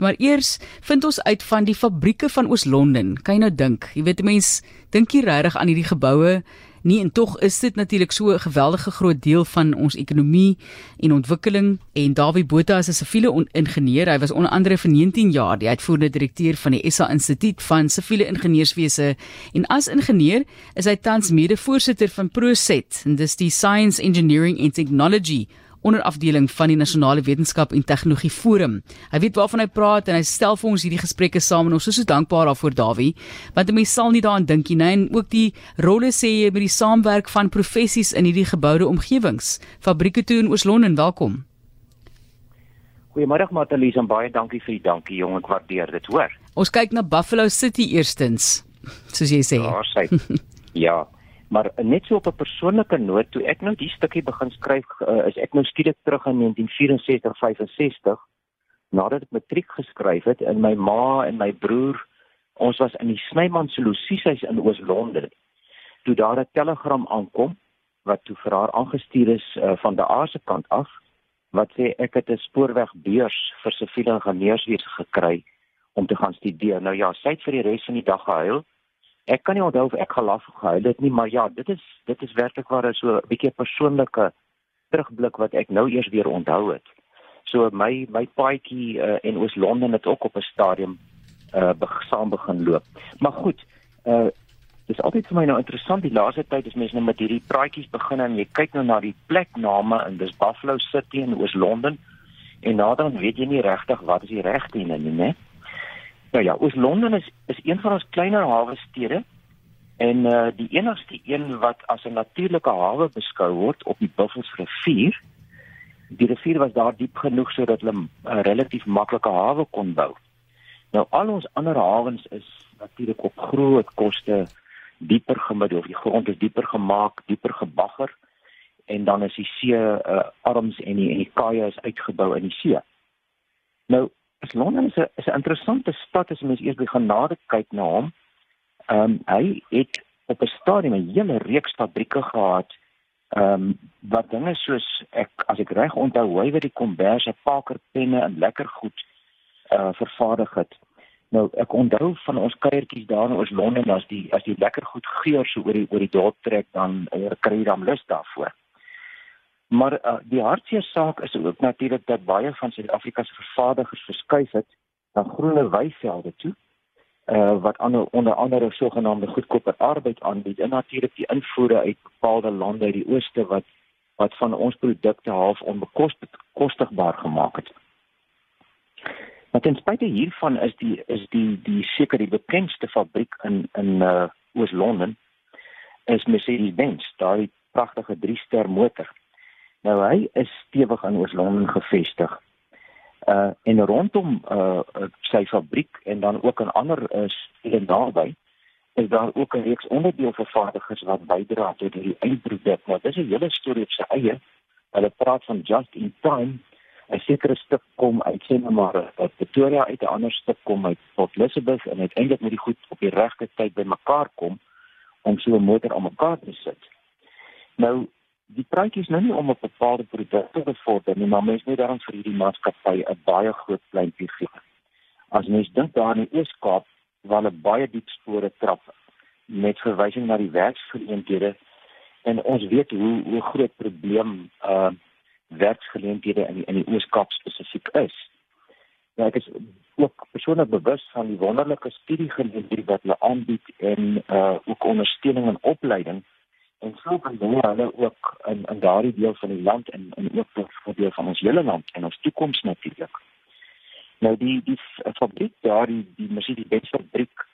Maar eers vind ons uit van die fabrieke van Oos-London. Kan jy nou dink? Jy weet mense dink hier regtig aan hierdie geboue. Nie en tog is dit natuurlik so 'n geweldige groot deel van ons ekonomie en ontwikkeling. En Dawie Botha is 'n siviele ingenieur. Hy was onder andere vir 19 jaar die uitvoerende direkteur van die SA Instituut van Siviele Ingenieurswese. En as ingenieur is hy tans mede-voorsitter van Proset. En dis die Science Engineering and Technology onderafdeling van die Nasionale Wetenskap en Tegnologie Forum. Hy weet waarvan hy praat en hy stel vir ons hierdie gesprekke saam en ons is so dankbaar daarvoor Dawie, want 'n mens sal nie daaraan dink nie en ook die rolle sê jy by die saamwerk van professies in hierdie geboude omgewings. Fabrieke toe in Oos-London, welkom. Goeiemôre Matalies en baie dankie vir die dankie jong, ek waardeer dit, hoor. Ons kyk na Buffalo City eerstens, soos jy sê. Ja, sy. ja. Maar net so op 'n persoonlike noot, toe ek nou die stukkie begin skryf, uh, is ek nou skielik terug in 1964, 65 nadat ek matriek geskryf het en my ma en my broer ons was in die Snyman se Lucieshuis in Oos-London. Toe daar 'n telegram aankom wat toe vir haar aangestuur is uh, van die aardse kant af wat sê ek het 'n spoorwegbeurs vir siviele ingenieurswese gekry om te gaan studeer. Nou ja, sy het vir die res van die dag gehuil ek kan nie onthou of ek gelaf gehuil het nie, maar ja, dit is dit is werklik waar so 'n bietjie persoonlike terugblik wat ek nou eers weer onthou het. So my my paadjie uh, in Oos-London het ook op 'n stadium uh saam begin loop. Maar goed, uh dis altyd vir my nou interessant die laaste tyd as mense nou met hierdie praatjies begin en jy kyk nou na die plekname en dis Buffalo City in Oos-London en naderhand weet jy nie regtig wat is die regte een nie, né? Nou ja, Oos-London is is een van ons kleiner hawe stede en uh die enigste een wat as 'n natuurlike hawe beskou word op die Buffelsrivier. Die rivier was daar diep genoeg sodat hulle 'n uh, relatief maklike hawe kon bou. Nou al ons ander hawens is natuurlik op groot koste dieper gemiddel of die grond is dieper gemaak, dieper gebagger en dan is die see uh arms en die en die kaaie is uitgebou in die see. Nou is Londen is 'n is 'n interessante stad as mens eers begin nader kyk na hom. Ehm um, hy het op 'n stadium 'n hele reeks fabrieke gehad. Ehm um, wat dinge soos ek as ek reg onthou, hy het die komberse, paker penne en lekker goed uh vervaardig het. Nou ek onthou van ons kuiertjies daar in ons Londen as die as die lekker goed geur so oor die oor die dorp trek dan uh, kry jy dan lus daarvoor. Maar uh, die hartseer saak is ook natuurlik dat baie van Suid-Afrika se vervaardigers verskuif het na groene weivelde toe. Uh wat ander onder andere sogenaamde goedkoper arbeid aanbied en natuurlik die invoere uit bepaalde lande uit die ooste wat wat van ons produkte half onbekostigbaar gemaak het. Maar ten spyte hiervan is die is die die seker die bekendste fabriek in in uh Oos-London is Mercedes-Benz, daai pragtige 3-ster motor. Nou hy is stewig in Oos-London gevestig. Uh en rondom uh sy fabriek en dan ook in ander uh, stede naby is daar ook 'n reeks onderdeelvervaardigers wat bydra tot die eindproduk. Nou dis 'n hele storie op sy eie. Hulle praat van just in time. 'n Sekere stuk kom uit sê nou maar uit Pretoria uit 'n ander stuk kom uit Port Elizabeth en uiteindelik moet die goed op die regte tyd bymekaar kom om so 'n motor aan mekaar te sit. Nou die praatjie is nou nie om 'n bepaalde produk te bevorder nie, maar mens moet daarom vir hierdie maatskappy 'n baie groot pleintjie gee. As mens dink daar in die Ooskaap waar hulle baie diep spore trap met verwysing na die werksgeleenthede en ons weet hoe hoe groot probleem uh werksgeleenthede in in die Ooskaap spesifiek is. Ja, ek is ook persoonlik bewus van die wonderlike studiegeleenthede wat hulle aanbied en uh ook ondersteuning en opleiding en so kan hulle hulle ook in in daardie deel van die land en en ook vir deel van ons hele land en ons toekoms natuurlik. Nou die die fabriek daar die die Mercedes-Benz fabriek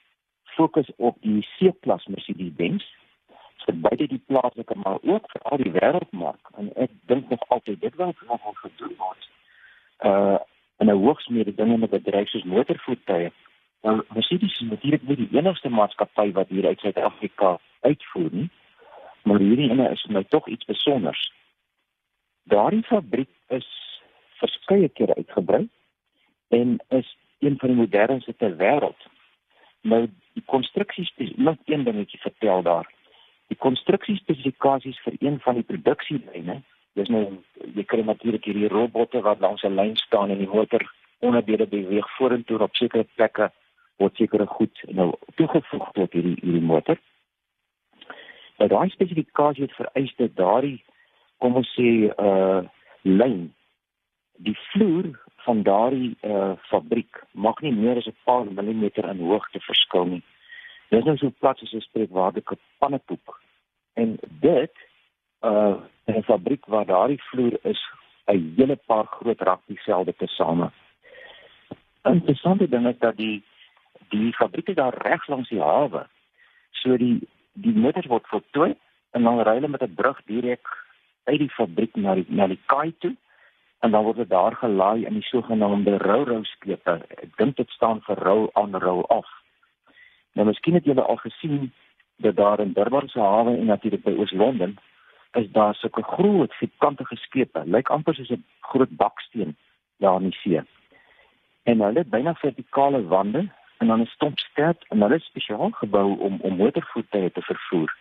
fokus op die C-klas Mercedes-Benz vir beide die plaaslike maar ook vir al die wêreldmark en ek dink nog altyd dit wat ons gedoen word. Uh en 'n hoogsmede dinge met bedryf soos motorvoertuie. Nou Mercedes is natuurlik nie die enigste maatskappy wat hier uit Suid-Afrika uitvoer nie maar hierdie ene is vir my tog iets spesiaals. Daardie fabriek is verskeie kere uitgebrei en is een van die modernste ter wêreld. Nou die konstruksies net een dingetjie vertel daar. Die konstruksiespesifikasies vir een van die produksielyne, dis nou jy kry natuurlik hierdie robotte wat langs 'n lyn staan en die motor onderdele beweeg vorentoe op sekere plekke word sekere goed nou toegevoeg tot hierdie hierdie motor. Nou daai spesifikasie het vereis dat daardie kom ons sê uh lyn die vloer van daardie uh fabriek mag nie meer as 'n paar millimeter in hoogte verskil nie. Dit is nou so plat as 'n spreekwaardige pannekoek. En dit uh 'n fabriek waar daardie vloer is 'n hele paar groot rugbyvelde tesame. 'n Interessante ding is dat die die fabrieke daar reg langs die hawe. So die die motors word voltooi en dan ry hulle met 'n brug direk uit die fabriek na die na die kaai toe en dan word dit daar gelaai in die sogenaamde rou-rou skepe. Ek dink dit staan vir rou aan rou af. Nou miskien het julle al gesien dat daar in Durban se hawe en natuurlik by Oos-London is daar sulke groot vierkantige skepe, lyk amper soos 'n groot baksteen daar in die see. En hulle het byna vertikale wande en dan 'n stomp sterk en hulle is spesiaal gebou om om motorvoertuie te vervoer.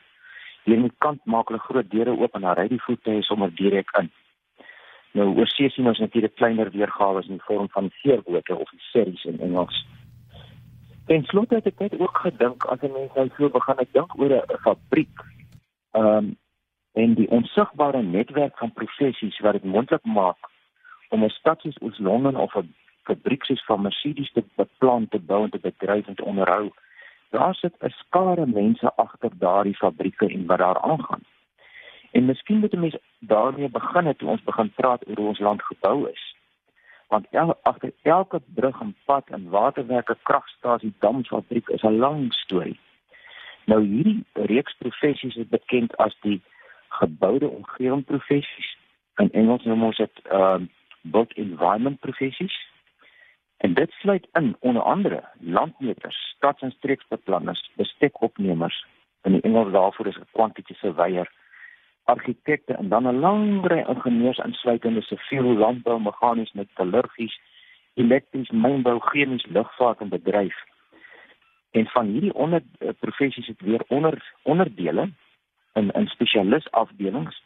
Hier aan die kant maak hulle groot deure oop en dan ry die voertuie sommer direk in. Nou oor see sien ons natuurlik kleiner weergawe in die vorm van veerbote of series in Engels. En slotte het ek net ook gedink as 'n mens nou so begin ek dink oor 'n fabriek. Ehm um, en die onsigbare netwerk van professies wat dit moontlik maak om 'n stad soos Oos-London of 'n fabriek soos van Mercedes te beplan te bou en te bedryf en te onderhou. Daar sit 'n skare mense agter daardie fabrieke en wat daar aangaan. En miskien moet mense daarmee begin het toe ons begin praat oor hoe ons land gebou is. Want el, agter elke brug en pad en waterwerke, kragstasie, damfabriek is 'n lang storie. Nou hierdie reeks professies is bekend as die geboude omgewing professies. In Engels noem ons dit ehm uh, built environment professies. En dit sluit in onder andere landmeters, stads- en streeksbeplanners, bestekopnemers, in die Engels daarvoor is 'n quantity surveyor, argitekte en dan 'n lang ry ingenieurs insluitende siviel, landbou, meganies, metallurgies, elektries, mynbou, chemies, lugvaart en bedryf. En van hierdie onder uh, professies het weer onder onderdele in in spesialis afdelings